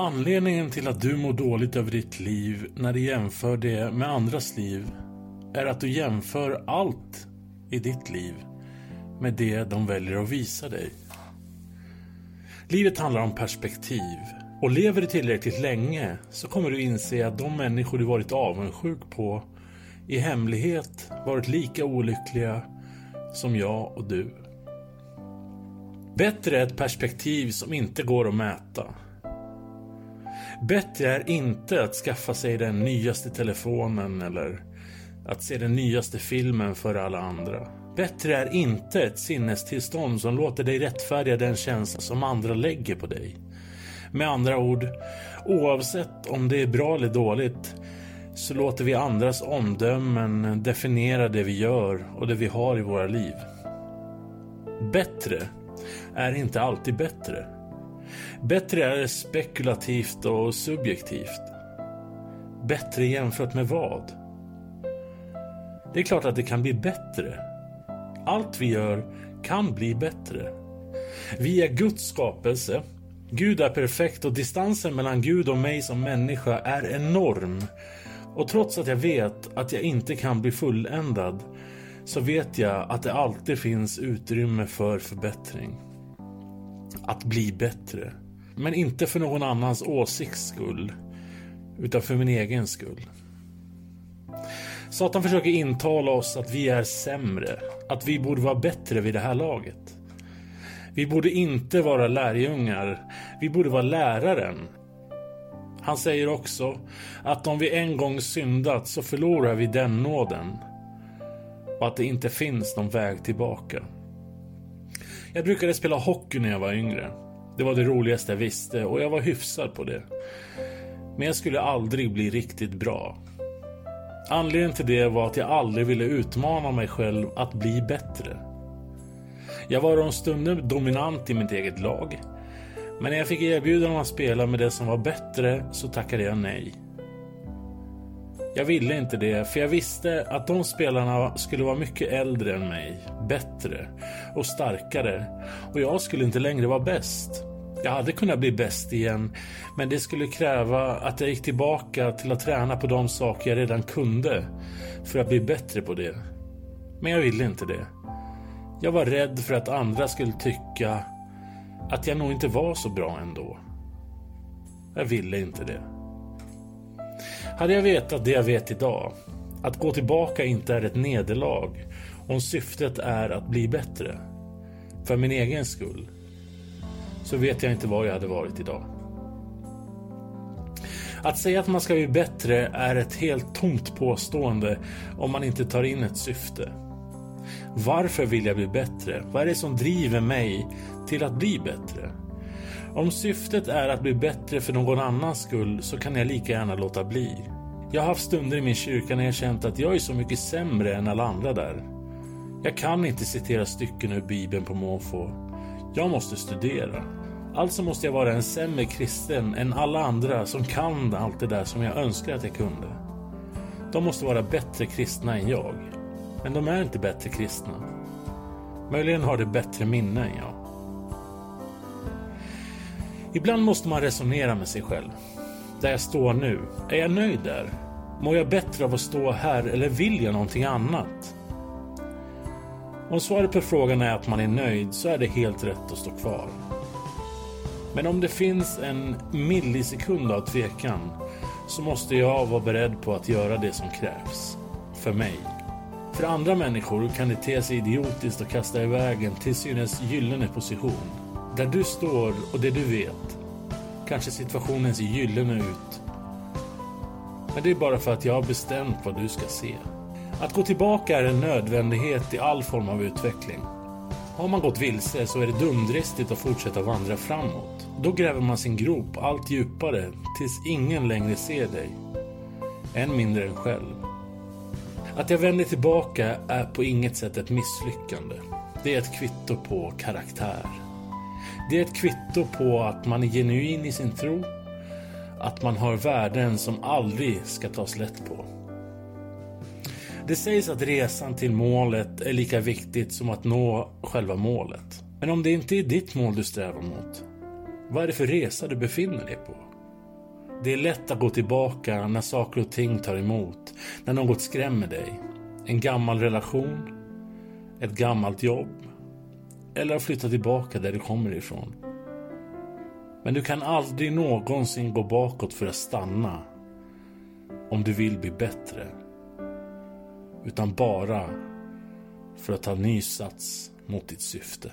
Anledningen till att du mår dåligt över ditt liv när du jämför det med andras liv är att du jämför allt i ditt liv med det de väljer att visa dig. Livet handlar om perspektiv och lever du tillräckligt länge så kommer du inse att de människor du varit avundsjuk på i hemlighet varit lika olyckliga som jag och du. Bättre är ett perspektiv som inte går att mäta. Bättre är inte att skaffa sig den nyaste telefonen eller att se den nyaste filmen för alla andra. Bättre är inte ett sinnestillstånd som låter dig rättfärdiga den känsla som andra lägger på dig. Med andra ord, oavsett om det är bra eller dåligt så låter vi andras omdömen definiera det vi gör och det vi har i våra liv. Bättre är inte alltid bättre. Bättre är spekulativt och subjektivt. Bättre jämfört med vad? Det är klart att det kan bli bättre. Allt vi gör kan bli bättre. Vi är Guds skapelse. Gud är perfekt och distansen mellan Gud och mig som människa är enorm. Och trots att jag vet att jag inte kan bli fulländad så vet jag att det alltid finns utrymme för förbättring. Att bli bättre. Men inte för någon annans åsikts skull. Utan för min egen skull. Satan försöker intala oss att vi är sämre. Att vi borde vara bättre vid det här laget. Vi borde inte vara lärjungar. Vi borde vara läraren. Han säger också att om vi en gång syndat så förlorar vi den nåden. Och att det inte finns någon väg tillbaka. Jag brukade spela hockey när jag var yngre. Det var det roligaste jag visste och jag var hyfsad på det. Men jag skulle aldrig bli riktigt bra. Anledningen till det var att jag aldrig ville utmana mig själv att bli bättre. Jag var om stunder dominant i mitt eget lag. Men när jag fick erbjudande om att spela med det som var bättre så tackade jag nej. Jag ville inte det, för jag visste att de spelarna skulle vara mycket äldre än mig, bättre och starkare och jag skulle inte längre vara bäst. Jag hade kunnat bli bäst igen, men det skulle kräva att jag gick tillbaka till att träna på de saker jag redan kunde för att bli bättre på det. Men jag ville inte det. Jag var rädd för att andra skulle tycka att jag nog inte var så bra ändå. Jag ville inte det. Hade jag vetat det jag vet idag, att gå tillbaka inte är ett nederlag om syftet är att bli bättre, för min egen skull, så vet jag inte var jag hade varit idag. Att säga att man ska bli bättre är ett helt tomt påstående om man inte tar in ett syfte. Varför vill jag bli bättre? Vad är det som driver mig till att bli bättre? Om syftet är att bli bättre för någon annans skull så kan jag lika gärna låta bli. Jag har haft stunder i min kyrka när jag känt att jag är så mycket sämre än alla andra där. Jag kan inte citera stycken ur Bibeln på måfå. Jag måste studera. Alltså måste jag vara en sämre kristen än alla andra som kan allt det där som jag önskar att jag kunde. De måste vara bättre kristna än jag. Men de är inte bättre kristna. Möjligen har de bättre minne än jag. Ibland måste man resonera med sig själv. Där jag står nu, är jag nöjd där? Mår jag bättre av att stå här eller vill jag någonting annat? Om svaret på frågan är att man är nöjd så är det helt rätt att stå kvar. Men om det finns en millisekund av tvekan så måste jag vara beredd på att göra det som krävs. För mig. För andra människor kan det te sig idiotiskt att kasta iväg en till synes gyllene position. Där du står och det du vet. Kanske situationen ser gyllene ut. Men det är bara för att jag har bestämt vad du ska se. Att gå tillbaka är en nödvändighet i all form av utveckling. Har man gått vilse så är det dumdristigt att fortsätta vandra framåt. Då gräver man sin grop allt djupare tills ingen längre ser dig. Än mindre en själv. Att jag vänder tillbaka är på inget sätt ett misslyckande. Det är ett kvitto på karaktär. Det är ett kvitto på att man är genuin i sin tro. Att man har värden som aldrig ska tas lätt på. Det sägs att resan till målet är lika viktigt som att nå själva målet. Men om det inte är ditt mål du strävar mot, vad är det för resa du befinner dig på? Det är lätt att gå tillbaka när saker och ting tar emot, när något skrämmer dig. En gammal relation, ett gammalt jobb eller att flytta tillbaka där du kommer ifrån. Men du kan aldrig någonsin gå bakåt för att stanna om du vill bli bättre. Utan bara för att ta ny sats mot ditt syfte.